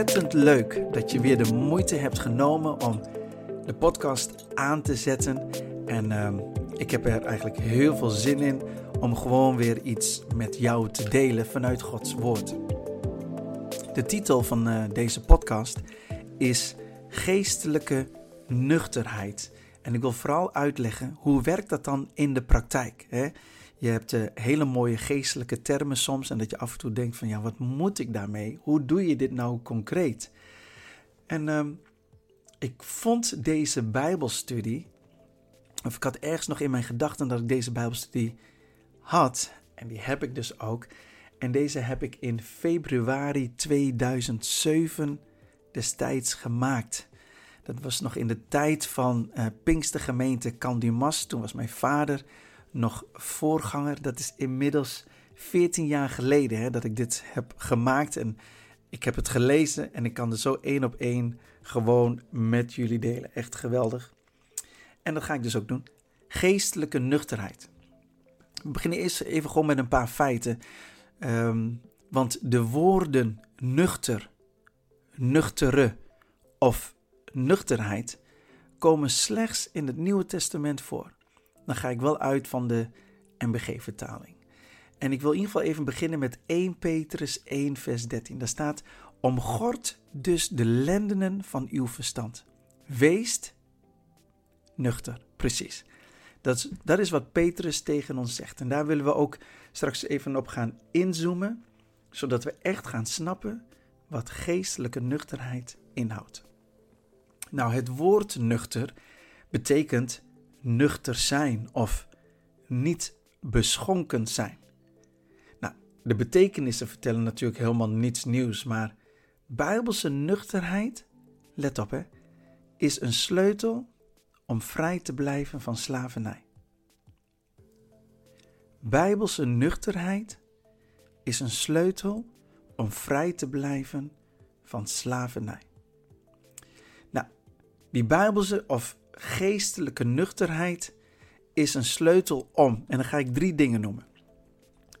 ontzettend leuk dat je weer de moeite hebt genomen om de podcast aan te zetten. En uh, ik heb er eigenlijk heel veel zin in om gewoon weer iets met jou te delen vanuit Gods Woord. De titel van uh, deze podcast is Geestelijke Nuchterheid. En ik wil vooral uitleggen hoe werkt dat dan in de praktijk. Hè? Je hebt uh, hele mooie geestelijke termen soms en dat je af en toe denkt van ja, wat moet ik daarmee? Hoe doe je dit nou concreet? En uh, ik vond deze Bijbelstudie, of ik had ergens nog in mijn gedachten dat ik deze Bijbelstudie had, en die heb ik dus ook. En deze heb ik in februari 2007 destijds gemaakt. Dat was nog in de tijd van uh, Pinkstergemeente Candimas. Toen was mijn vader nog voorganger. Dat is inmiddels 14 jaar geleden hè, dat ik dit heb gemaakt. En ik heb het gelezen en ik kan er zo één op één gewoon met jullie delen. Echt geweldig. En dat ga ik dus ook doen. Geestelijke nuchterheid. We beginnen eerst even gewoon met een paar feiten. Um, want de woorden nuchter, nuchtere of nuchterheid komen slechts in het Nieuwe Testament voor dan ga ik wel uit van de MBG-vertaling. En ik wil in ieder geval even beginnen met 1 Petrus 1, vers 13. Daar staat: Omgord dus de lendenen van uw verstand. Weest nuchter. Precies. Dat is, dat is wat Petrus tegen ons zegt. En daar willen we ook straks even op gaan inzoomen, zodat we echt gaan snappen wat geestelijke nuchterheid inhoudt. Nou, het woord nuchter betekent nuchter zijn of niet beschonken zijn. Nou, de betekenissen vertellen natuurlijk helemaal niets nieuws, maar bijbelse nuchterheid, let op hè, is een sleutel om vrij te blijven van slavernij. Bijbelse nuchterheid is een sleutel om vrij te blijven van slavernij. Nou, die Bijbelse of geestelijke nuchterheid is een sleutel om, en dan ga ik drie dingen noemen.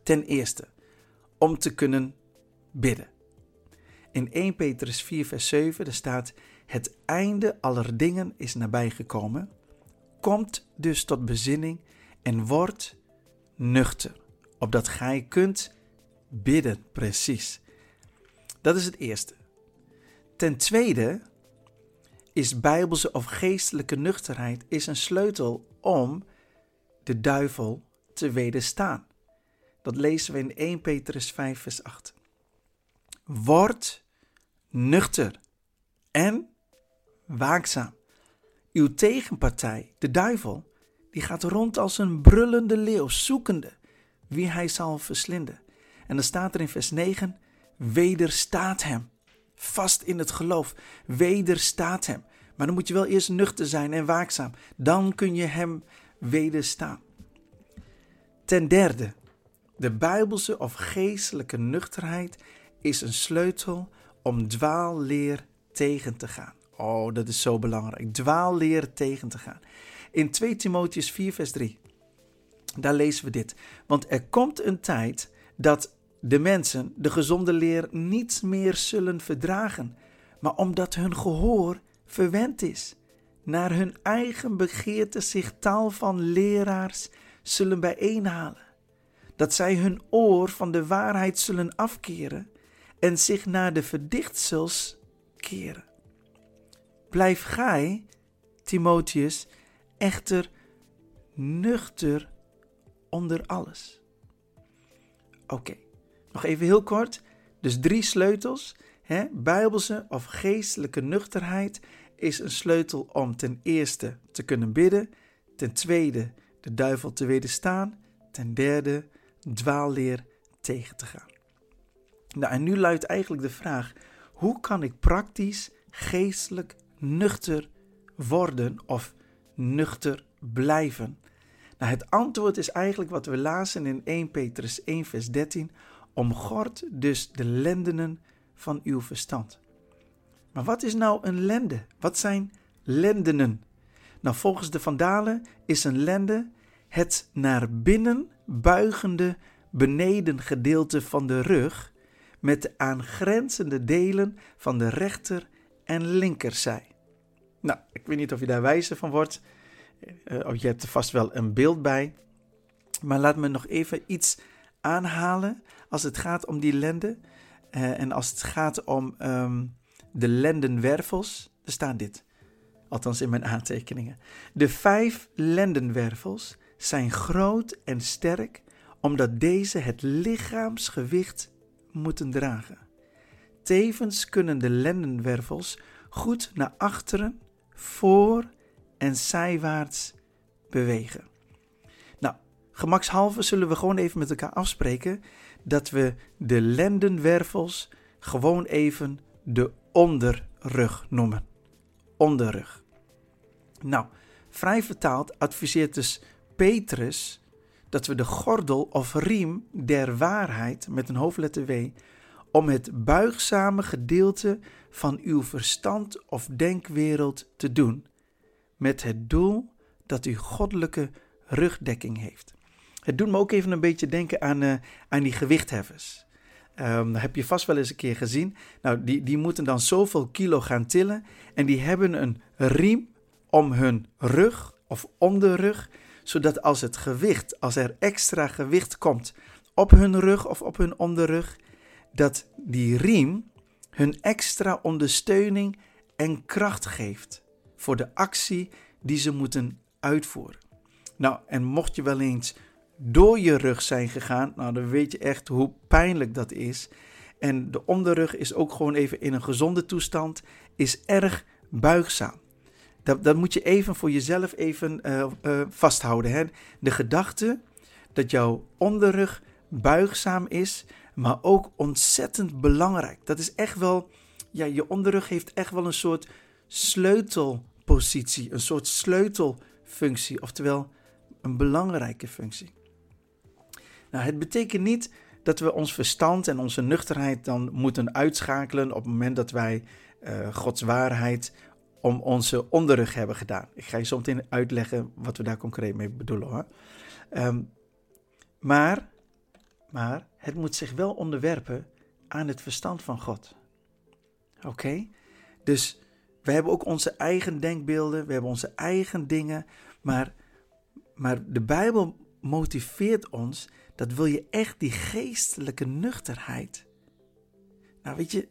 Ten eerste, om te kunnen bidden. In 1 Petrus 4, vers 7 er staat: Het einde aller dingen is nabijgekomen. Komt dus tot bezinning en wordt nuchter, opdat gij kunt bidden. Precies. Dat is het eerste. Ten tweede, is bijbelse of geestelijke nuchterheid is een sleutel om de duivel te wederstaan. Dat lezen we in 1 Petrus 5 vers 8. Word nuchter en waakzaam. Uw tegenpartij, de duivel, die gaat rond als een brullende leeuw, zoekende wie hij zal verslinden. En dan staat er in vers 9, wederstaat hem vast in het geloof. Wederstaat hem. Maar dan moet je wel eerst nuchter zijn en waakzaam. Dan kun je hem wederstaan. Ten derde, de bijbelse of geestelijke nuchterheid is een sleutel om dwaalleer tegen te gaan. Oh, dat is zo belangrijk. Dwaalleer tegen te gaan. In 2 Timotheus 4, vers 3, daar lezen we dit. Want er komt een tijd dat de mensen de gezonde leer niet meer zullen verdragen, maar omdat hun gehoor verwend is, naar hun eigen begeerte zich taal van leraars zullen bijeenhalen, dat zij hun oor van de waarheid zullen afkeren en zich naar de verdichtsels keren. Blijf gij, Timotheus, echter nuchter onder alles. Oké. Nog even heel kort. Dus drie sleutels. Hè? Bijbelse of geestelijke nuchterheid is een sleutel om ten eerste te kunnen bidden. Ten tweede de duivel te wederstaan. Ten derde dwaalleer tegen te gaan. Nou, en nu luidt eigenlijk de vraag: hoe kan ik praktisch geestelijk nuchter worden of nuchter blijven? Nou, het antwoord is eigenlijk wat we lazen in 1 Petrus 1, vers 13. Omgord dus de lendenen van uw verstand. Maar wat is nou een lende? Wat zijn lendenen? Nou, volgens de Vandalen is een lende het naar binnen buigende benedengedeelte van de rug met de aangrenzende delen van de rechter en linkerzij. Nou, ik weet niet of je daar wijzer van wordt. Uh, of je hebt er vast wel een beeld bij. Maar laat me nog even iets aanhalen als het gaat om die lende. Uh, en als het gaat om um, de lendenwervels. Er staat dit. Althans in mijn aantekeningen. De vijf lendenwervels zijn groot en sterk omdat deze het lichaamsgewicht moeten dragen. Tevens kunnen de lendenwervels goed naar achteren, voor en zijwaarts bewegen. Gemakshalve zullen we gewoon even met elkaar afspreken dat we de lendenwervels gewoon even de onderrug noemen. Onderrug. Nou, vrij vertaald adviseert dus Petrus dat we de gordel of riem der waarheid met een hoofdletter W om het buigzame gedeelte van uw verstand of denkwereld te doen, met het doel dat u goddelijke rugdekking heeft. Het doet me ook even een beetje denken aan, uh, aan die gewichtheffers. Dat heb je vast wel eens een keer gezien. Nou, die, die moeten dan zoveel kilo gaan tillen en die hebben een riem om hun rug of om de rug, zodat als het gewicht, als er extra gewicht komt op hun rug of op hun onderrug, dat die riem hun extra ondersteuning en kracht geeft voor de actie die ze moeten uitvoeren. Nou, en mocht je wel eens door je rug zijn gegaan, nou dan weet je echt hoe pijnlijk dat is. En de onderrug is ook gewoon even in een gezonde toestand, is erg buigzaam. Dat, dat moet je even voor jezelf even uh, uh, vasthouden. Hè? De gedachte dat jouw onderrug buigzaam is, maar ook ontzettend belangrijk. Dat is echt wel, ja, je onderrug heeft echt wel een soort sleutelpositie, een soort sleutelfunctie, oftewel een belangrijke functie. Nou, het betekent niet dat we ons verstand en onze nuchterheid dan moeten uitschakelen op het moment dat wij uh, Gods waarheid om onze onderrug hebben gedaan. Ik ga je zo meteen uitleggen wat we daar concreet mee bedoelen hoor. Um, maar, maar het moet zich wel onderwerpen aan het verstand van God. Oké? Dus we hebben ook onze eigen denkbeelden, we hebben onze eigen dingen, maar, maar de Bijbel motiveert ons dat wil je echt die geestelijke nuchterheid. Nou, weet je,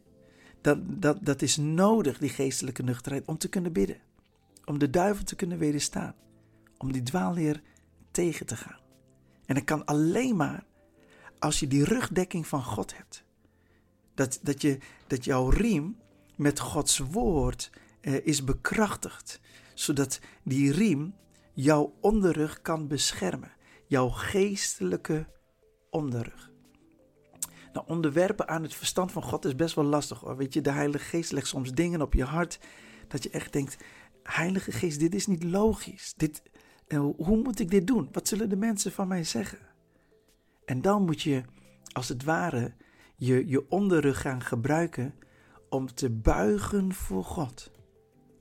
dat, dat, dat is nodig, die geestelijke nuchterheid, om te kunnen bidden. Om de duivel te kunnen wederstaan. Om die dwaalleer tegen te gaan. En dat kan alleen maar als je die rugdekking van God hebt. Dat, dat, je, dat jouw riem met Gods woord eh, is bekrachtigd. Zodat die riem jouw onderrug kan beschermen. Jouw geestelijke onderrug. Nou, onderwerpen aan het verstand van God is best wel lastig hoor. Weet je, de Heilige Geest legt soms dingen op je hart dat je echt denkt: Heilige Geest, dit is niet logisch. Dit, eh, hoe moet ik dit doen? Wat zullen de mensen van mij zeggen? En dan moet je, als het ware, je, je onderrug gaan gebruiken om te buigen voor God.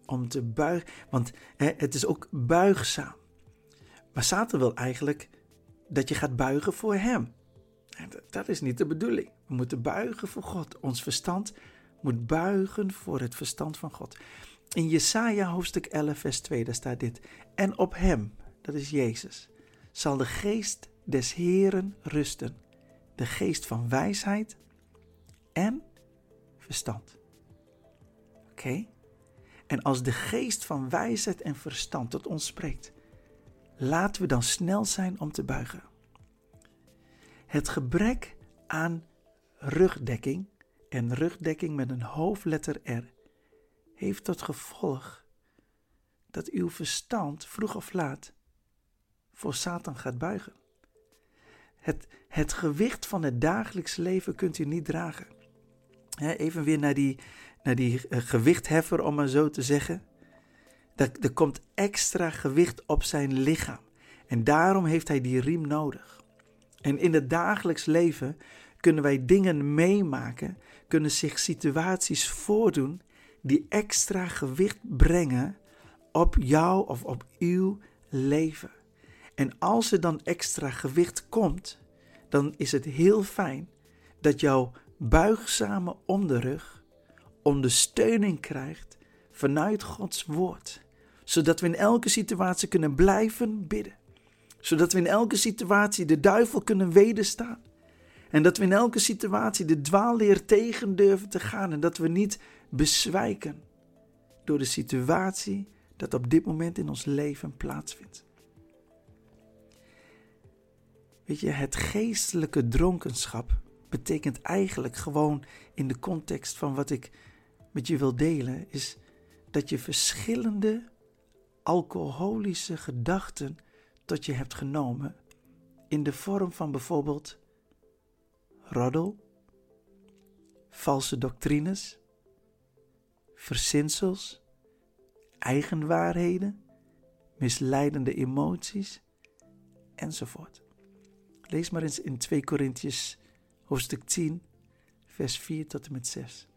Om te buigen, want hè, het is ook buigzaam. Maar Satan wil eigenlijk dat je gaat buigen voor Hem. Dat is niet de bedoeling. We moeten buigen voor God. Ons verstand moet buigen voor het verstand van God. In Jesaja hoofdstuk 11 vers 2 daar staat dit. En op hem, dat is Jezus, zal de geest des Heeren rusten. De geest van wijsheid en verstand. Oké? En als de geest van wijsheid en verstand tot ons spreekt, laten we dan snel zijn om te buigen. Het gebrek aan rugdekking en rugdekking met een hoofdletter R heeft tot gevolg dat uw verstand vroeg of laat voor Satan gaat buigen. Het, het gewicht van het dagelijks leven kunt u niet dragen. even weer naar die, naar die uh, gewichtheffer, om maar zo te zeggen. Er komt extra gewicht op zijn lichaam. En daarom heeft hij die riem nodig. En in het dagelijks leven kunnen wij dingen meemaken, kunnen zich situaties voordoen die extra gewicht brengen op jou of op uw leven. En als er dan extra gewicht komt, dan is het heel fijn dat jouw buigzame onderrug ondersteuning krijgt vanuit Gods woord. Zodat we in elke situatie kunnen blijven bidden. Zodat we in elke situatie de duivel kunnen wederstaan. En dat we in elke situatie de dwaalleer tegen durven te gaan. En dat we niet bezwijken door de situatie dat op dit moment in ons leven plaatsvindt. Weet je, het geestelijke dronkenschap betekent eigenlijk gewoon in de context van wat ik met je wil delen, is dat je verschillende alcoholische gedachten tot je hebt genomen in de vorm van bijvoorbeeld roddel, valse doctrines, verzinsels, eigenwaarheden, misleidende emoties enzovoort. Lees maar eens in 2 Korintiërs hoofdstuk 10, vers 4 tot en met 6.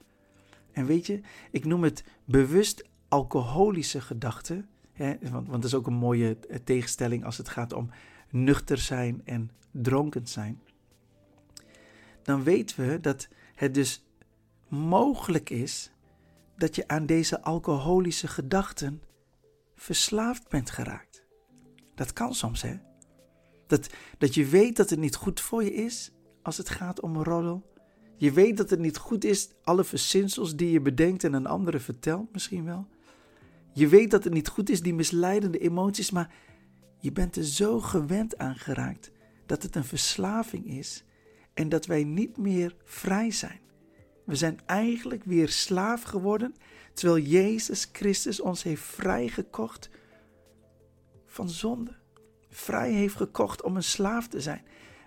En weet je, ik noem het bewust alcoholische gedachten, want, want dat is ook een mooie eh, tegenstelling als het gaat om nuchter zijn en dronken zijn. Dan weten we dat het dus mogelijk is dat je aan deze alcoholische gedachten verslaafd bent geraakt. Dat kan soms, hè? Dat, dat je weet dat het niet goed voor je is als het gaat om roddel. Je weet dat het niet goed is, alle verzinsels die je bedenkt en een andere vertelt misschien wel. Je weet dat het niet goed is, die misleidende emoties, maar je bent er zo gewend aan geraakt dat het een verslaving is en dat wij niet meer vrij zijn. We zijn eigenlijk weer slaaf geworden, terwijl Jezus Christus ons heeft vrijgekocht van zonde. Vrij heeft gekocht om een slaaf te zijn.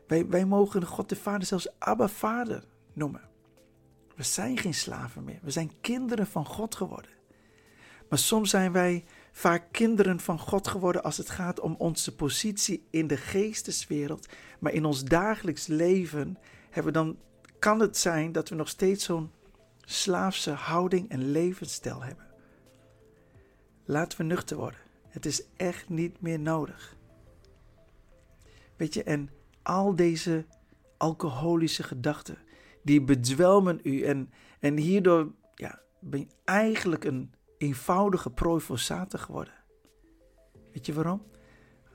Wij, wij mogen God de Vader zelfs Abba Vader noemen. We zijn geen slaven meer. We zijn kinderen van God geworden. Maar soms zijn wij vaak kinderen van God geworden als het gaat om onze positie in de geesteswereld. Maar in ons dagelijks leven hebben dan, kan het zijn dat we nog steeds zo'n slaafse houding en levensstijl hebben. Laten we nuchter worden. Het is echt niet meer nodig. Weet je, en al deze alcoholische gedachten, die bedwelmen u. En, en hierdoor ja, ben je eigenlijk een eenvoudige prooi voor Satan geworden. Weet je waarom?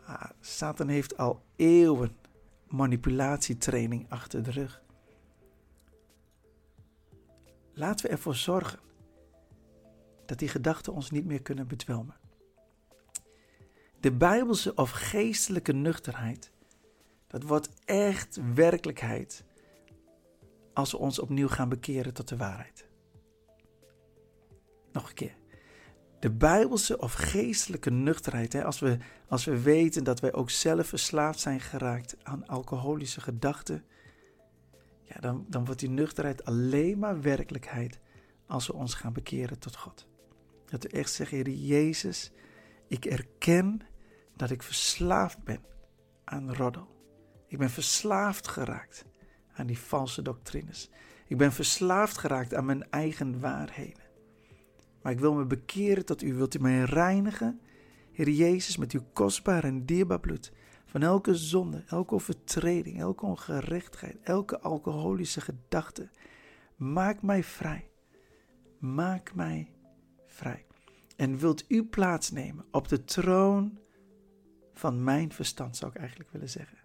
Ah, Satan heeft al eeuwen manipulatietraining achter de rug. Laten we ervoor zorgen dat die gedachten ons niet meer kunnen bedwelmen. De bijbelse of geestelijke nuchterheid, dat wordt echt werkelijkheid als we ons opnieuw gaan bekeren tot de waarheid. Nog een keer. De bijbelse of geestelijke nuchterheid, hè, als, we, als we weten dat wij ook zelf verslaafd zijn geraakt aan alcoholische gedachten, ja, dan, dan wordt die nuchterheid alleen maar werkelijkheid als we ons gaan bekeren tot God. Dat we echt zeggen, Heer Jezus, ik erken dat ik verslaafd ben aan roddel. Ik ben verslaafd geraakt aan die valse doctrines. Ik ben verslaafd geraakt aan mijn eigen waarheden. Maar ik wil me bekeren tot u. Wilt u mij reinigen, Heer Jezus, met uw kostbaar en dierbaar bloed. Van elke zonde, elke overtreding, elke ongerechtigheid, elke alcoholische gedachte. Maak mij vrij. Maak mij vrij. En wilt u plaatsnemen op de troon van mijn verstand, zou ik eigenlijk willen zeggen.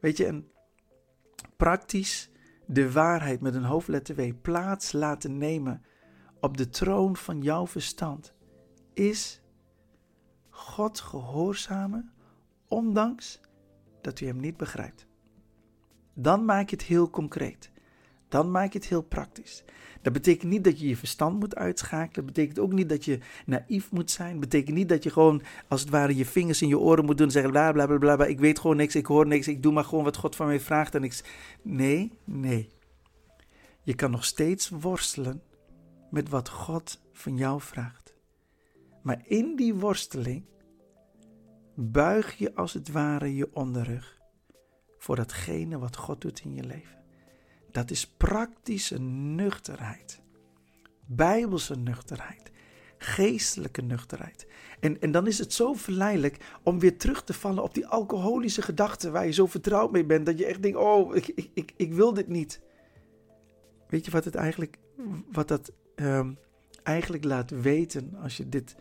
Weet je, een praktisch de waarheid met een hoofdletter W plaats laten nemen op de troon van jouw verstand is God gehoorzamen, ondanks dat u hem niet begrijpt. Dan maak je het heel concreet. Dan maak je het heel praktisch. Dat betekent niet dat je je verstand moet uitschakelen. Dat betekent ook niet dat je naïef moet zijn. Dat betekent niet dat je gewoon als het ware je vingers in je oren moet doen en zeggen bla bla bla bla. ik weet gewoon niks, ik hoor niks, ik doe maar gewoon wat God van mij vraagt en niks. Nee, nee. Je kan nog steeds worstelen met wat God van jou vraagt. Maar in die worsteling buig je als het ware je onderrug voor datgene wat God doet in je leven. Dat is praktische nuchterheid. Bijbelse nuchterheid. Geestelijke nuchterheid. En, en dan is het zo verleidelijk om weer terug te vallen op die alcoholische gedachten waar je zo vertrouwd mee bent. Dat je echt denkt, oh, ik, ik, ik, wil dit niet. Weet je wat het eigenlijk, wat dat um, eigenlijk laat weten als je dit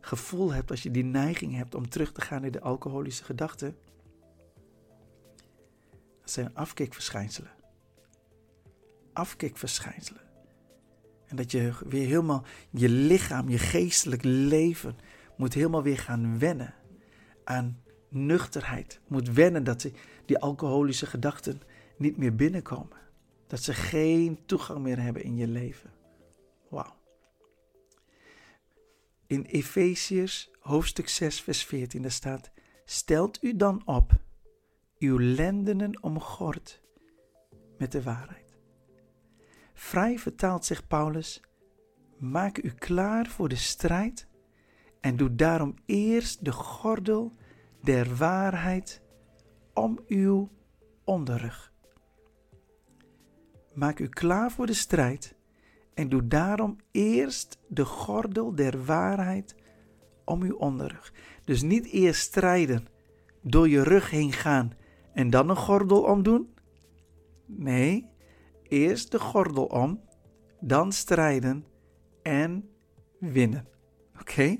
gevoel hebt, als je die neiging hebt om terug te gaan in de alcoholische gedachten? Dat zijn afkikverschijnselen. Afkikverschijnselen. En dat je weer helemaal je lichaam, je geestelijk leven moet helemaal weer gaan wennen aan nuchterheid. Moet wennen dat die alcoholische gedachten niet meer binnenkomen. Dat ze geen toegang meer hebben in je leven. In Efeziërs hoofdstuk 6 vers 14 daar staat: Stelt u dan op uw lendenen omgord met de waarheid. Vrij vertaalt zich Paulus: Maak u klaar voor de strijd en doe daarom eerst de gordel der waarheid om uw onderrug. Maak u klaar voor de strijd en doe daarom eerst de gordel der waarheid om uw onderrug. Dus niet eerst strijden, door je rug heen gaan en dan een gordel omdoen. Nee, eerst de gordel om, dan strijden en winnen. Oké?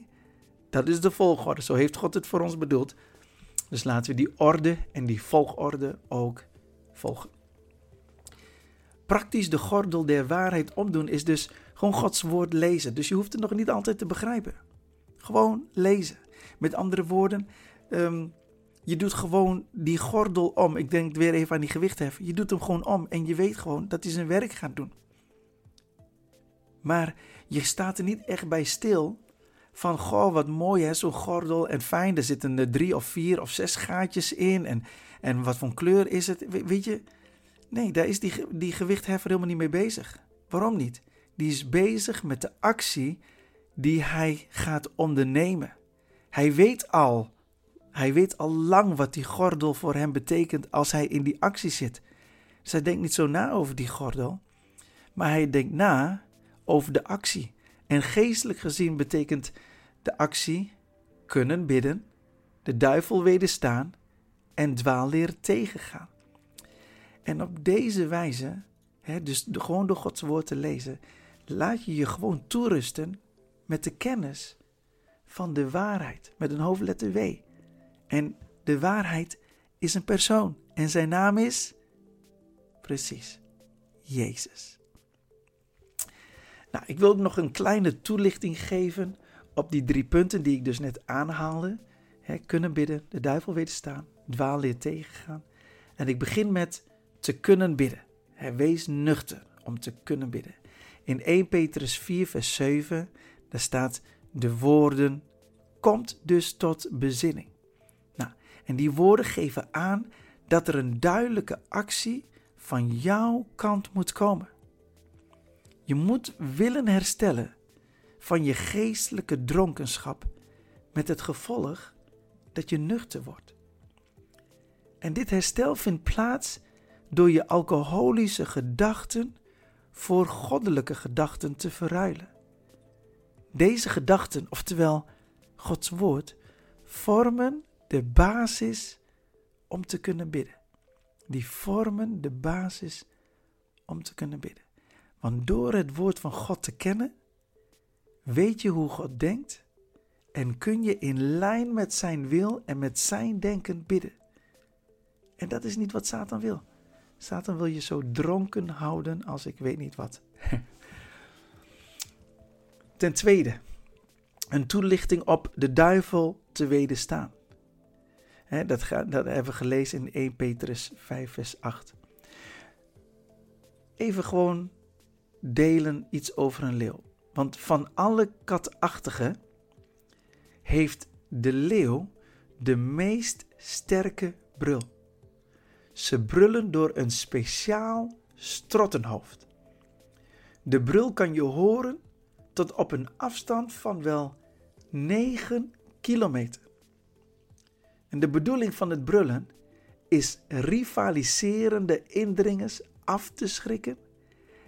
Dat is de volgorde. Zo heeft God het voor ons bedoeld. Dus laten we die orde en die volgorde ook volgen. Praktisch de gordel der waarheid omdoen is dus gewoon Gods woord lezen. Dus je hoeft het nog niet altijd te begrijpen. Gewoon lezen. Met andere woorden, um, je doet gewoon die gordel om. Ik denk weer even aan die gewichtheffen. Je doet hem gewoon om en je weet gewoon dat hij zijn werk gaat doen. Maar je staat er niet echt bij stil van, goh, wat mooi hè, zo'n gordel en fijn. Er zitten er drie of vier of zes gaatjes in en, en wat voor kleur is het? weet je, nee, daar is die, die gewichtheffer helemaal niet mee bezig. Waarom niet? Die is bezig met de actie die hij gaat ondernemen. Hij weet al hij weet al lang wat die gordel voor hem betekent als hij in die actie zit. Dus hij denkt niet zo na over die gordel, maar hij denkt na over de actie. En geestelijk gezien betekent de actie kunnen bidden, de duivel wederstaan en dwaalleer tegengaan. En op deze wijze, hè, dus gewoon door Gods woord te lezen, laat je je gewoon toerusten met de kennis van de waarheid, met een hoofdletter W. En de waarheid is een persoon. En zijn naam is precies Jezus. Nou, ik wil nog een kleine toelichting geven op die drie punten die ik dus net aanhaalde. kunnen bidden, de duivel wederstaan, dwaalleer tegengaan. En ik begin met te kunnen bidden. wees nuchter om te kunnen bidden. In 1 Petrus 4, vers 7, daar staat de woorden, komt dus tot bezinning. En die woorden geven aan dat er een duidelijke actie van jouw kant moet komen. Je moet willen herstellen van je geestelijke dronkenschap met het gevolg dat je nuchter wordt. En dit herstel vindt plaats door je alcoholische gedachten voor goddelijke gedachten te verruilen. Deze gedachten, oftewel Gods woord, vormen de basis om te kunnen bidden. Die vormen de basis om te kunnen bidden. Want door het woord van God te kennen, weet je hoe God denkt en kun je in lijn met zijn wil en met zijn denken bidden. En dat is niet wat Satan wil. Satan wil je zo dronken houden als ik weet niet wat. Ten tweede, een toelichting op de duivel te wederstaan dat, gaat, dat hebben we gelezen in 1 Petrus 5, vers 8. Even gewoon delen iets over een leeuw. Want van alle katachtigen heeft de leeuw de meest sterke brul. Ze brullen door een speciaal strottenhoofd. De brul kan je horen tot op een afstand van wel 9 kilometer. En de bedoeling van het brullen is rivaliserende indringers af te schrikken.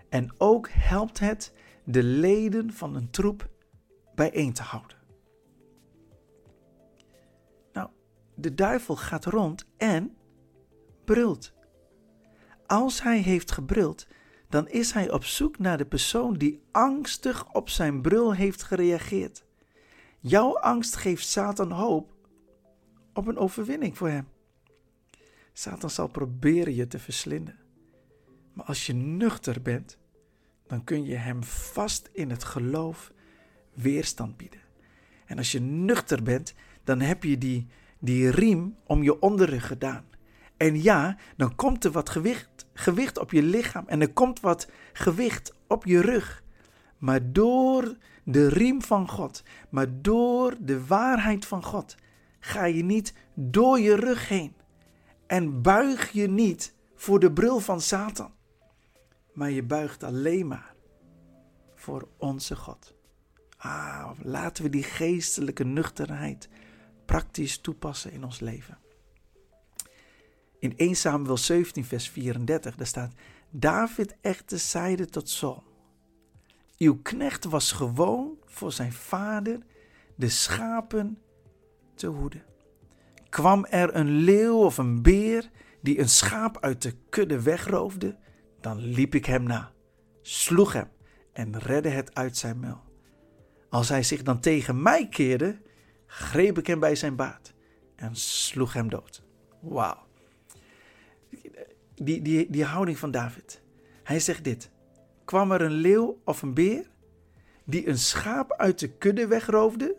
En ook helpt het de leden van een troep bijeen te houden. Nou, de duivel gaat rond en brult. Als hij heeft gebruld, dan is hij op zoek naar de persoon die angstig op zijn brul heeft gereageerd. Jouw angst geeft Satan hoop op een overwinning voor hem. Satan zal proberen je te verslinden. Maar als je nuchter bent, dan kun je hem vast in het geloof weerstand bieden. En als je nuchter bent, dan heb je die, die riem om je onderrug gedaan. En ja, dan komt er wat gewicht, gewicht op je lichaam en er komt wat gewicht op je rug. Maar door de riem van God, maar door de waarheid van God, ga je niet door je rug heen. En buig je niet voor de bril van Satan, maar je buigt alleen maar voor onze God. Ah, laten we die geestelijke nuchterheid praktisch toepassen in ons leven. In 1 Samuel 17, vers 34, daar staat: David echter zeide tot Saul: Uw knecht was gewoon voor zijn vader de schapen te hoeden. Kwam er een leeuw of een beer die een schaap uit de kudde wegroofde, dan liep ik hem na, sloeg hem en redde het uit zijn muil. Als hij zich dan tegen mij keerde, greep ik hem bij zijn baard en sloeg hem dood. Wauw. Die, die, die houding van David. Hij zegt dit. Kwam er een leeuw of een beer die een schaap uit de kudde wegroofde,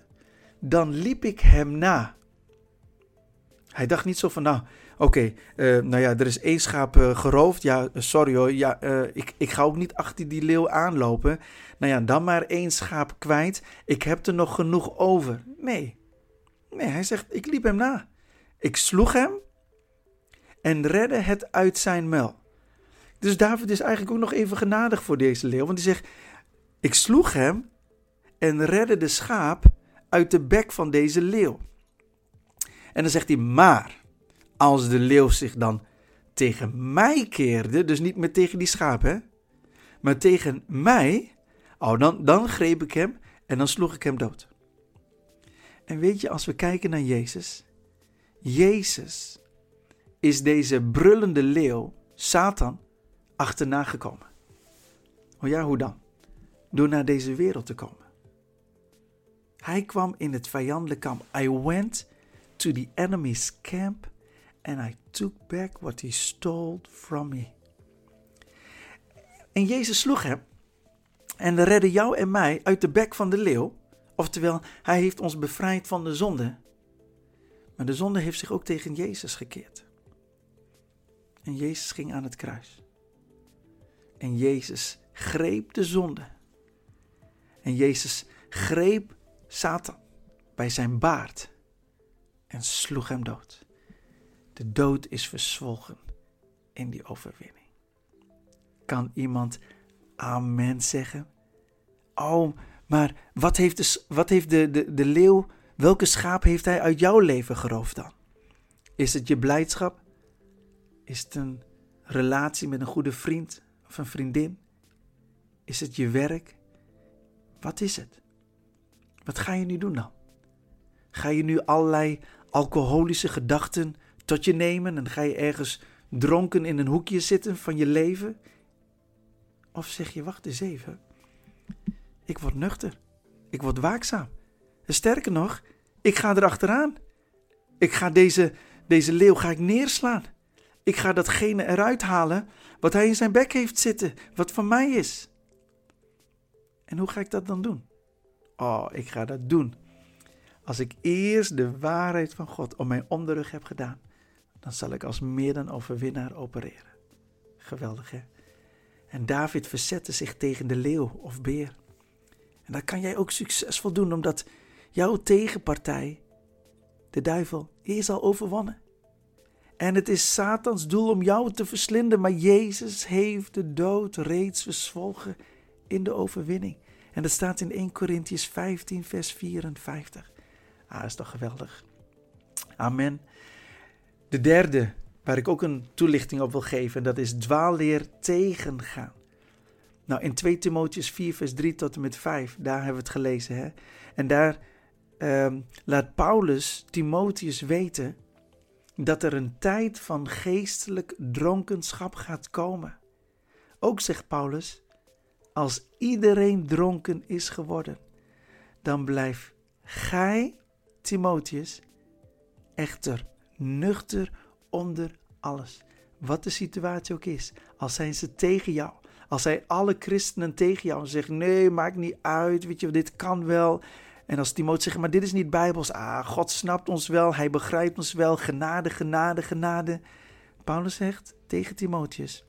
dan liep ik hem na. Hij dacht niet zo van, nou, oké, eh, nou ja, er is één schaap uh, geroofd. Ja, sorry hoor, ja, ik, ik ga ook niet achter die leeuw aanlopen. Nou ja, dan maar één schaap kwijt. Ik heb er nog genoeg over. Nee, nee, hij zegt, ik liep hem na. Ik sloeg hem en redde het uit zijn muil. Dus David is eigenlijk ook nog even genadig voor deze leeuw. Want hij zegt, ik sloeg hem en redde de schaap uit de bek van deze leeuw. En dan zegt hij, maar als de leeuw zich dan tegen mij keerde, dus niet meer tegen die schaap, hè, maar tegen mij, oh, dan, dan greep ik hem en dan sloeg ik hem dood. En weet je, als we kijken naar Jezus, Jezus is deze brullende leeuw, Satan, achterna gekomen. Oh ja, hoe dan? Door naar deze wereld te komen. Hij kwam in het vijandelijke kamp. I went to the enemy's camp and I took back what he stole from me. En Jezus sloeg hem en redde jou en mij uit de bek van de leeuw. Oftewel, hij heeft ons bevrijd van de zonde. Maar de zonde heeft zich ook tegen Jezus gekeerd. En Jezus ging aan het kruis. En Jezus greep de zonde. En Jezus greep Satan bij zijn baard en sloeg hem dood. De dood is verzwolgen in die overwinning. Kan iemand amen zeggen? Oh, maar wat heeft de, wat heeft de, de, de leeuw, welke schaap heeft hij uit jouw leven geroofd dan? Is het je blijdschap? Is het een relatie met een goede vriend of een vriendin? Is het je werk? Wat is het? Wat ga je nu doen dan? Ga je nu allerlei alcoholische gedachten tot je nemen en ga je ergens dronken in een hoekje zitten van je leven? Of zeg je, wacht eens even, ik word nuchter, ik word waakzaam. En sterker nog, ik ga erachteraan. Ik ga deze, deze leeuw ga ik neerslaan. Ik ga datgene eruit halen wat hij in zijn bek heeft zitten, wat van mij is. En hoe ga ik dat dan doen? Oh, ik ga dat doen. Als ik eerst de waarheid van God om mijn onderrug heb gedaan, dan zal ik als meer dan overwinnaar opereren. Geweldig hè? En David verzette zich tegen de leeuw of beer. En dat kan jij ook succesvol doen, omdat jouw tegenpartij, de duivel, is al overwonnen. En het is Satans doel om jou te verslinden, maar Jezus heeft de dood reeds verzwolgen in de overwinning. En dat staat in 1 Corinthians 15, vers 54. Ah, is toch geweldig. Amen. De derde, waar ik ook een toelichting op wil geven, dat is dwaalleer tegengaan. Nou, in 2 Timotheus 4, vers 3 tot en met 5, daar hebben we het gelezen. Hè? En daar ehm, laat Paulus Timotheus weten dat er een tijd van geestelijk dronkenschap gaat komen. Ook zegt Paulus, als iedereen dronken is geworden, dan blijf gij, Timotheus, echter nuchter onder alles. Wat de situatie ook is, al zijn ze tegen jou, als zij alle christenen tegen jou zeggen: nee, maakt niet uit, weet je, dit kan wel. En als Timotheus zegt: maar dit is niet bijbels. Ah, God snapt ons wel, hij begrijpt ons wel. Genade, genade, genade. Paulus zegt tegen Timotheus: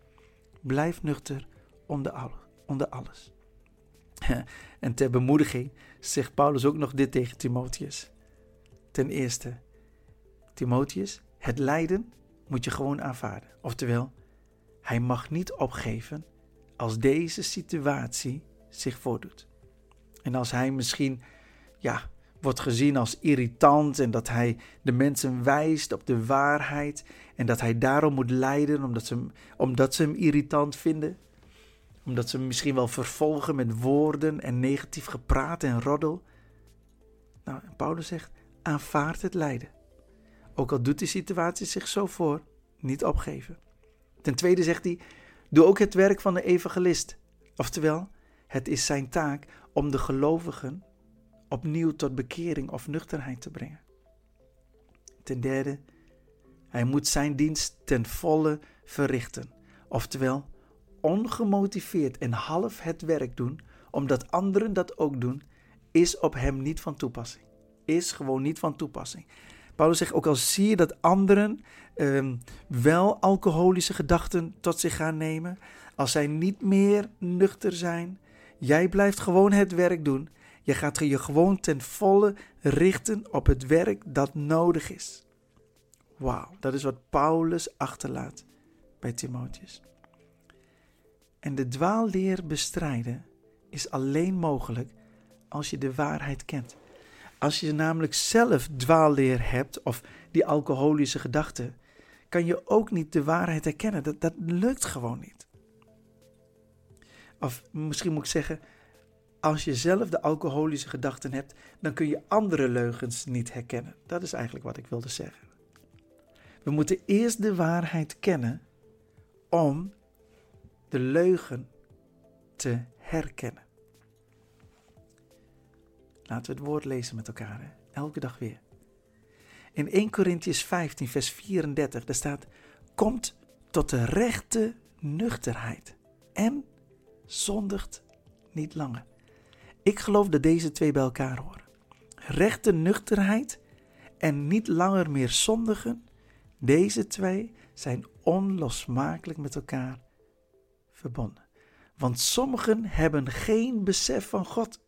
blijf nuchter onder, onder alles. En ter bemoediging zegt Paulus ook nog dit tegen Timotheus. Ten eerste, Timotheus, het lijden moet je gewoon aanvaarden. Oftewel, hij mag niet opgeven als deze situatie zich voordoet. En als hij misschien ja, wordt gezien als irritant en dat hij de mensen wijst op de waarheid en dat hij daarom moet lijden omdat ze hem, omdat ze hem irritant vinden, omdat ze hem misschien wel vervolgen met woorden en negatief gepraat en roddel. Nou, Paulus zegt, aanvaard het lijden. Ook al doet die situatie zich zo voor, niet opgeven. Ten tweede zegt hij, doe ook het werk van de evangelist. Oftewel, het is zijn taak om de gelovigen opnieuw tot bekering of nuchterheid te brengen. Ten derde, hij moet zijn dienst ten volle verrichten. Oftewel, ongemotiveerd en half het werk doen, omdat anderen dat ook doen, is op hem niet van toepassing. Is gewoon niet van toepassing. Paulus zegt ook al zie je dat anderen ehm, wel alcoholische gedachten tot zich gaan nemen, als zij niet meer nuchter zijn, jij blijft gewoon het werk doen. Je gaat je gewoon ten volle richten op het werk dat nodig is. Wauw, dat is wat Paulus achterlaat bij Timotheus. En de dwaalleer bestrijden is alleen mogelijk als je de waarheid kent. Als je namelijk zelf dwaalleer hebt of die alcoholische gedachten, kan je ook niet de waarheid herkennen. Dat, dat lukt gewoon niet. Of misschien moet ik zeggen, als je zelf de alcoholische gedachten hebt, dan kun je andere leugens niet herkennen. Dat is eigenlijk wat ik wilde zeggen. We moeten eerst de waarheid kennen om de leugen te herkennen. Laten we het woord lezen met elkaar, hè? elke dag weer. In 1 Corinthians 15, vers 34, daar staat: Komt tot de rechte nuchterheid en zondigt niet langer. Ik geloof dat deze twee bij elkaar horen. Rechte nuchterheid en niet langer meer zondigen, deze twee zijn onlosmakelijk met elkaar verbonden. Want sommigen hebben geen besef van God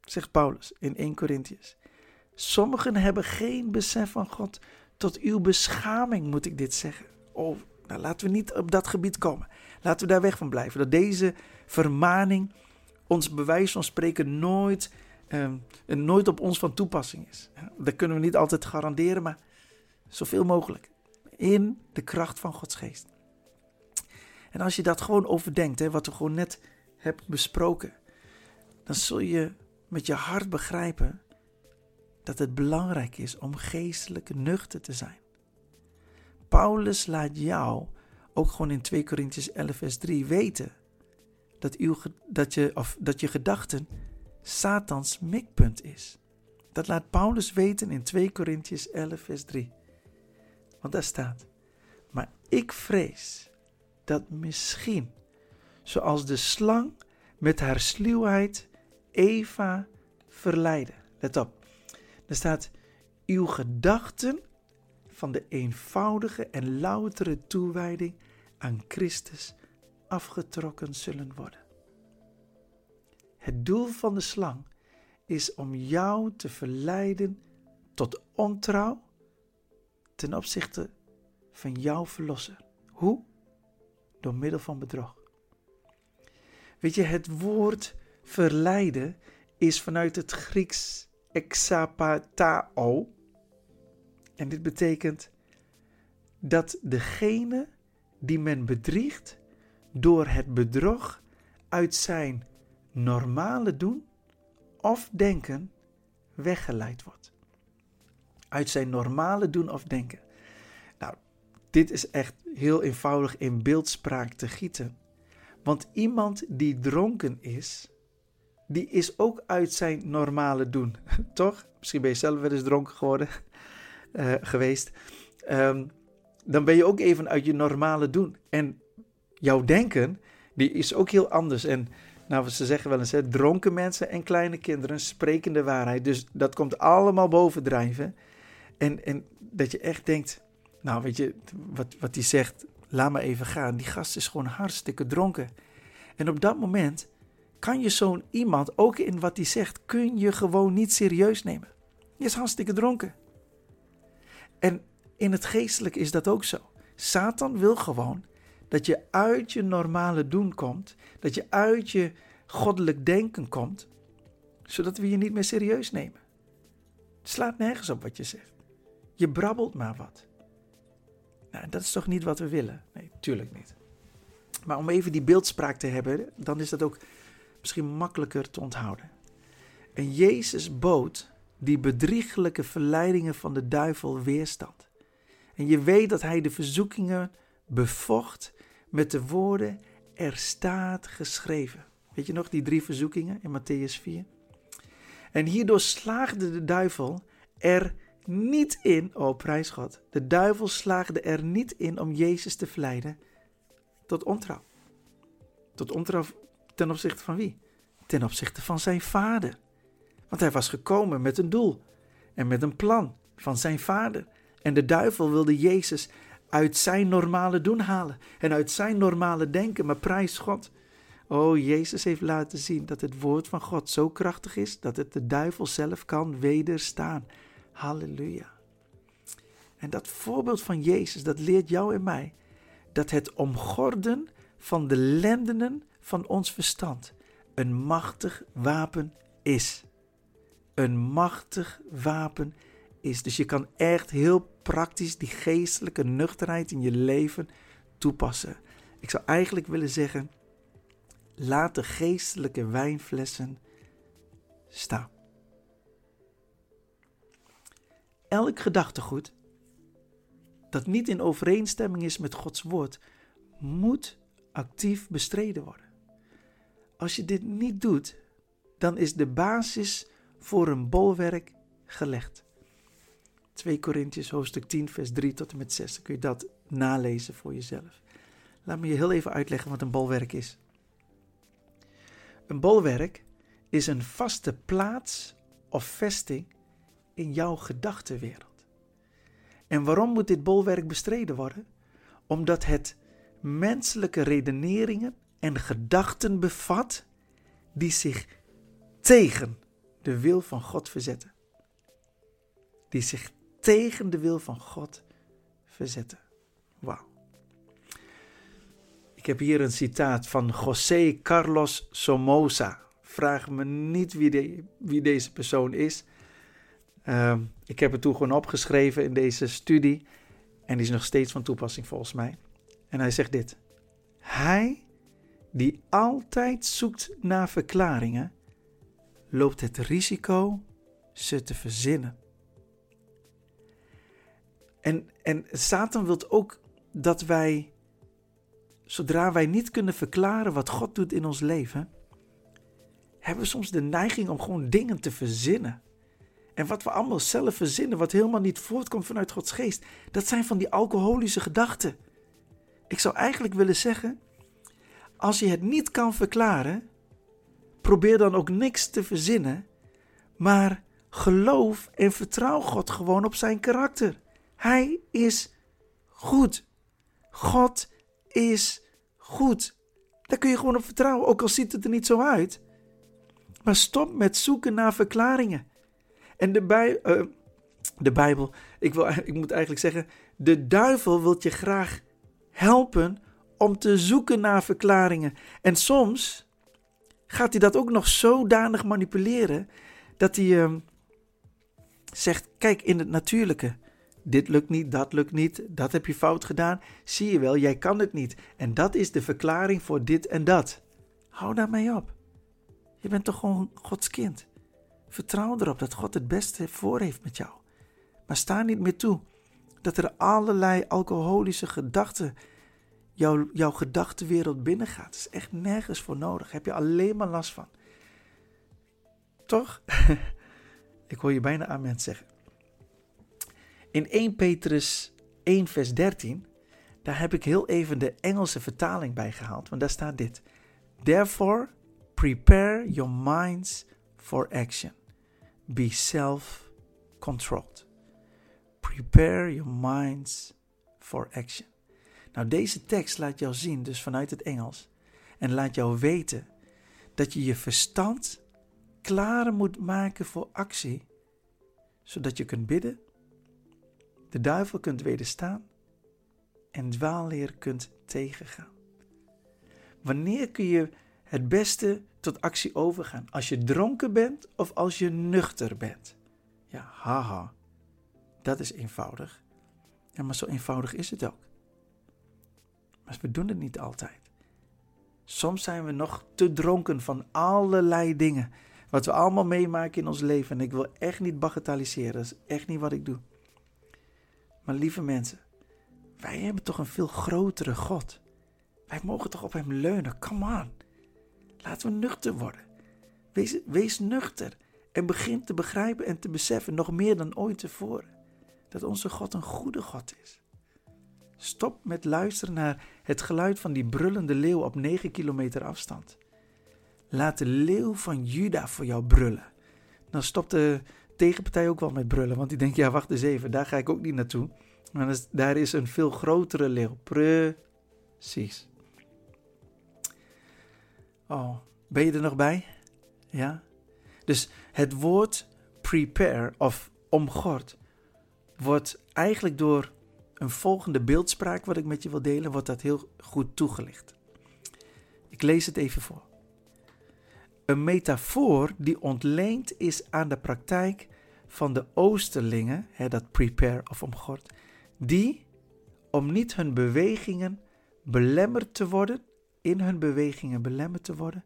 zegt Paulus in 1 Corinthians. Sommigen hebben geen besef van God. Tot uw beschaming moet ik dit zeggen. Oh, nou laten we niet op dat gebied komen. Laten we daar weg van blijven. Dat deze vermaning ons bewijs van spreken nooit, eh, nooit op ons van toepassing is. Dat kunnen we niet altijd garanderen, maar zoveel mogelijk. In de kracht van Gods geest. En als je dat gewoon overdenkt, hè, wat we gewoon net hebben besproken, dan zul je met je hart begrijpen dat het belangrijk is om geestelijk nuchter te zijn. Paulus laat jou ook gewoon in 2 Corinthians 11 vers 3 weten dat, uw, dat, je, of, dat je gedachten Satans mikpunt is. Dat laat Paulus weten in 2 Corinthians 11 vers 3. Want daar staat, maar ik vrees dat misschien, zoals de slang met haar sluwheid Eva verleiden. Let op. Er staat: Uw gedachten van de eenvoudige en loutere toewijding aan Christus afgetrokken zullen worden. Het doel van de slang is om jou te verleiden tot ontrouw ten opzichte van jouw verlosser. Hoe? Door middel van bedrog. Weet je, het woord verleiden is vanuit het Grieks exapatao. En dit betekent dat degene die men bedriegt door het bedrog uit zijn normale doen of denken weggeleid wordt. Uit zijn normale doen of denken. Nou, dit is echt heel eenvoudig in beeldspraak te gieten. Want iemand die dronken is, die is ook uit zijn normale doen. Toch? Misschien ben je zelf wel eens dronken geworden, uh, geweest. Um, dan ben je ook even uit je normale doen. En jouw denken, die is ook heel anders. En nou, ze zeggen wel eens, hè, dronken mensen en kleine kinderen spreken de waarheid. Dus dat komt allemaal bovendrijven. En, en dat je echt denkt, nou weet je, wat, wat die zegt, laat me even gaan. Die gast is gewoon hartstikke dronken. En op dat moment kan je zo'n iemand, ook in wat hij zegt, kun je gewoon niet serieus nemen. Je is hartstikke dronken. En in het geestelijke is dat ook zo. Satan wil gewoon dat je uit je normale doen komt, dat je uit je goddelijk denken komt, zodat we je niet meer serieus nemen. Het slaat nergens op wat je zegt. Je brabbelt maar wat. Nou, dat is toch niet wat we willen? Nee, tuurlijk niet. Maar om even die beeldspraak te hebben, dan is dat ook misschien makkelijker te onthouden. En Jezus bood die bedriegelijke verleidingen van de duivel weerstand. En je weet dat hij de verzoekingen bevocht met de woorden: Er staat geschreven. Weet je nog die drie verzoekingen in Matthäus 4? En hierdoor slaagde de duivel er niet in, oh prijs God, de duivel slaagde er niet in om Jezus te verleiden tot ontrouw. Tot ontrouw ten opzichte van wie? Ten opzichte van zijn vader. Want hij was gekomen met een doel en met een plan van zijn vader. En de duivel wilde Jezus uit zijn normale doen halen en uit zijn normale denken. Maar prijs God. Oh, Jezus heeft laten zien dat het woord van God zo krachtig is dat het de duivel zelf kan wederstaan. Halleluja. En dat voorbeeld van Jezus, dat leert jou en mij dat het omgorden van de lendenen van ons verstand een machtig wapen is. Een machtig wapen Dus je kan echt heel praktisch die geestelijke nuchterheid in je leven toepassen. Ik zou eigenlijk willen zeggen: laat de geestelijke wijnflessen staan. Elk gedachtegoed dat niet in overeenstemming is met Gods woord, moet actief bestreden worden. Als je dit niet doet, dan is de basis voor een bolwerk gelegd. 2 Korintiërs hoofdstuk 10 vers 3 tot en met 6. Dan kun je dat nalezen voor jezelf. Laat me je heel even uitleggen wat een bolwerk is. Een bolwerk is een vaste plaats of vesting in jouw gedachtenwereld. En waarom moet dit bolwerk bestreden worden? Omdat het menselijke redeneringen en gedachten bevat die zich tegen de wil van God verzetten. Die zich tegen de wil van God verzetten. Wauw. Ik heb hier een citaat van José Carlos Somoza. Vraag me niet wie, wie deze persoon is. Ehm, ik heb het toen gewoon opgeschreven in deze studie. En die is nog steeds van toepassing volgens mij. En hij zegt dit. Hij die altijd zoekt naar verklaringen, loopt het risico ze te verzinnen. En, en Satan wil ook dat wij, zodra wij niet kunnen verklaren wat God doet in ons leven, hebben we soms de neiging om gewoon dingen te verzinnen. En wat we allemaal zelf verzinnen, wat helemaal niet voortkomt vanuit Gods geest, dat zijn van die alcoholische gedachten. Ik zou eigenlijk willen zeggen, als je het niet kan verklaren, probeer dan ook niks te verzinnen, maar geloof en vertrouw God gewoon op zijn karakter. Hij is goed. God is goed. Daar kun je gewoon op vertrouwen, ook al ziet het er niet zo uit. Maar stop met zoeken naar verklaringen. En de, bij, uh, de Bijbel, ik, wil, ik moet eigenlijk zeggen, de duivel wil je graag helpen om te zoeken naar verklaringen. En soms gaat hij dat ook nog zodanig manipuleren dat hij uh, zegt: Kijk, in het natuurlijke, dit lukt niet, dat lukt niet, dat heb je fout gedaan. Zie je wel, jij kan het niet. En dat is de verklaring voor dit en dat. Hou daarmee op. Je bent toch gewoon Gods kind. Vertrouw erop dat God het beste voor heeft met jou. Maar sta niet meer toe dat er allerlei alcoholische gedachten jouw, gedachtenwereld binnengaat. Het is echt nergens voor nodig. Heb je alleen maar last van. Toch? Ik hoor je bijna amen zeggen. In 1 Petrus 1 vers 13, daar heb ik heel even de Engelse vertaling bij gehaald. Want daar staat dit. Therefore, prepare your minds for action. Be self-controlled. Prepare your minds for action. Nou, deze tekst laat jou zien, dus vanuit het Engels, en laat jou weten dat je je verstand klaar moet maken voor actie, zodat je kunt bidden, de duivel kunt wederstaan en dwaalleer kunt tegengaan. Wanneer kun je het beste tot actie overgaan? Als je dronken bent of als je nuchter bent? Ja, haha, dat is eenvoudig. Ja, maar zo eenvoudig is het ook. Maar we doen het niet altijd. Soms zijn we nog te dronken van allerlei dingen. Wat we allemaal meemaken in ons leven. En ik wil echt niet bagatelliseren. Dat is echt niet wat ik doe. Maar lieve mensen, wij hebben toch een veel grotere God. Wij mogen toch op Hem leunen. Come on. Laten we nuchter worden. Wees, wees nuchter. En begin te begrijpen en te beseffen, nog meer dan ooit tevoren, dat onze God een goede God is. Stop met luisteren naar het geluid van die brullende leeuw op 9 kilometer afstand. Laat de leeuw van Juda voor jou brullen. Dan stopt de tegenpartij ook wel met brullen, want die denkt, ja wacht eens even, daar ga ik ook niet naartoe. Maar daar is een veel grotere leeuw. Precies. Oh, ben je er nog bij? Ja? Dus het woord prepare of omgord wordt eigenlijk door een volgende beeldspraak wat ik met je wil delen, wordt dat heel goed toegelicht. Ik lees het even voor. Een metafoor die ontleend is aan de praktijk van de Oosterlingen, hè, dat prepare of omgord, die, om niet hun bewegingen belemmerd te worden, in hun bewegingen belemmerd te worden,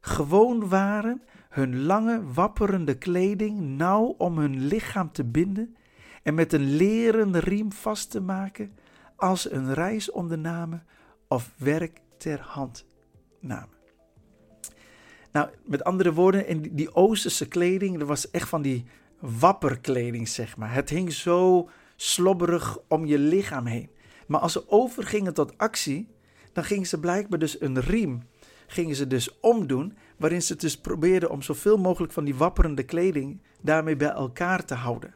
gewoon waren hun lange wapperende kleding nauw om hun lichaam te binden en met een leren riem vast te maken als een reis ondernamen of werk ter hand namen. Nou, met andere woorden, in die Oosterse kleding, dat was echt van die wapperkleding, zeg maar. Het hing zo slobberig om je lichaam heen. Maar als ze overgingen tot actie, dan gingen ze blijkbaar dus een riem, gingen ze dus omdoen, waarin ze dus probeerden om zoveel mogelijk van die wapperende kleding daarmee bij elkaar te houden.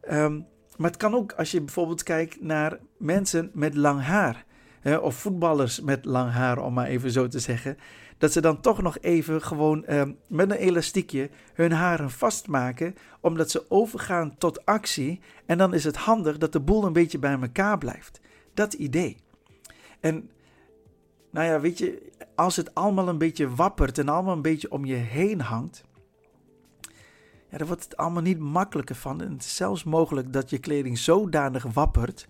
Ehm, maar het kan ook als je bijvoorbeeld kijkt naar mensen met lang haar. Of voetballers met lang haar, om maar even zo te zeggen. Dat ze dan toch nog even gewoon ehm, met een elastiekje hun haren vastmaken. Omdat ze overgaan tot actie. En dan is het handig dat de boel een beetje bij elkaar blijft. Dat idee. En nou ja, weet je, als het allemaal een beetje wappert en allemaal een beetje om je heen hangt ja, daar wordt het allemaal niet makkelijker van. En het is zelfs mogelijk dat je kleding zodanig wappert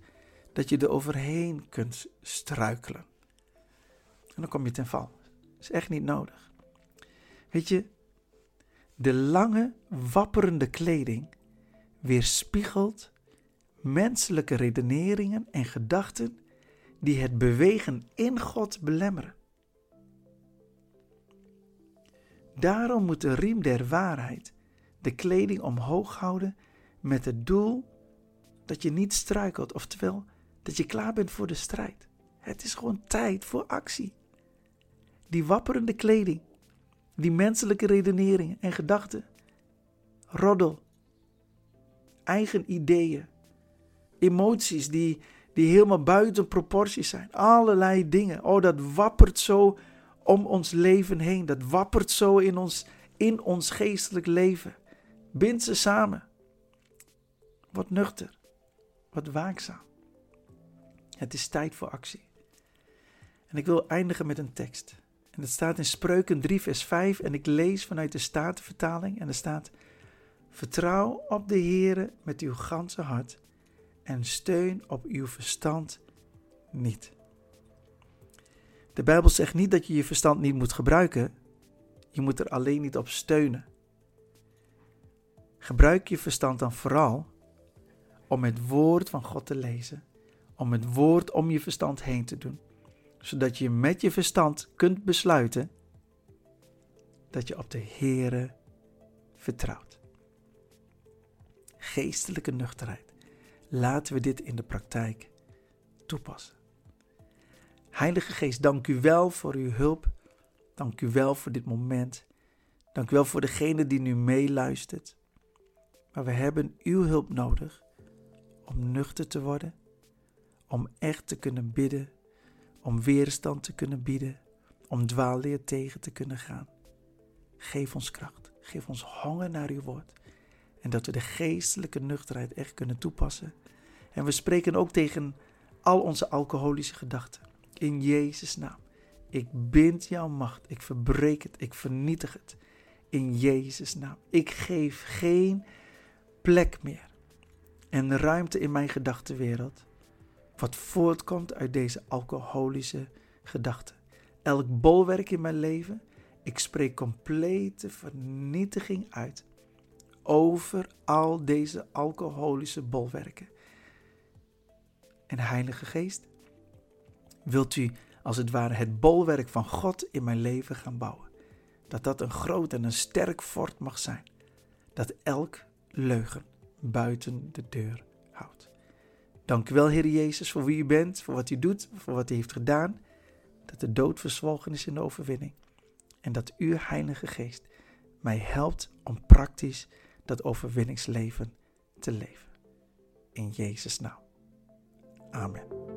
dat je er overheen kunt struikelen. En dan kom je ten val. Dat is echt niet nodig. Weet je, de lange, wapperende kleding weerspiegelt menselijke redeneringen en gedachten die het bewegen in God belemmeren. Daarom moet de riem der waarheid de kleding omhoog houden met het doel dat je niet struikelt, oftewel dat je klaar bent voor de strijd. Het is gewoon tijd voor actie. Die wapperende kleding, die menselijke redeneringen en gedachten, roddel, eigen ideeën, emoties die, die helemaal buiten proportie zijn, allerlei dingen. Oh, dat wappert zo om ons leven heen, dat wappert zo in ons, in ons geestelijk leven. Bind ze samen. Word nuchter. Word waakzaam. Het is tijd voor actie. En ik wil eindigen met een tekst. En dat staat in Spreuken 3, vers 5. En ik lees vanuit de Statenvertaling. En er staat: Vertrouw op de Heere met uw ganse hart. En steun op uw verstand niet. De Bijbel zegt niet dat je je verstand niet moet gebruiken. Je moet er alleen niet op steunen. Gebruik je verstand dan vooral om het woord van God te lezen, om het woord om je verstand heen te doen zodat je met je verstand kunt besluiten dat je op de Heere vertrouwt. Geestelijke nuchterheid. Laten we dit in de praktijk toepassen. Heilige Geest, dank u wel voor uw hulp. Dank u wel voor dit moment. Dank u wel voor degene die nu meeluistert. Maar we hebben uw hulp nodig om nuchter te worden, om echt te kunnen bidden, om weerstand te kunnen bieden, om dwaalleer tegen te kunnen gaan. Geef ons kracht, geef ons honger naar uw woord en dat we de geestelijke nuchterheid echt kunnen toepassen. En we spreken ook tegen al onze alcoholische gedachten. In Jezus' naam. Ik bind jouw macht. Ik verbreek het. Ik vernietig het. In Jezus' naam. Ik geef geen plek meer en ruimte in mijn gedachtenwereld. Wat voortkomt uit deze alcoholische gedachten. Elk bolwerk in mijn leven. Ik spreek complete vernietiging uit over al deze alcoholische bolwerken. En Heilige Geest, wilt u als het ware het bolwerk van God in mijn leven gaan bouwen? Dat dat een groot en een sterk fort mag zijn. Dat elk leugen buiten de deur houdt. Dank u wel, Heer Jezus, voor wie u bent, voor wat u doet, voor wat u heeft gedaan. Dat de dood verzwolgen is in de overwinning. En dat uw Heilige Geest mij helpt om praktisch dat overwinningsleven te leven. In Jezus' naam. Amen.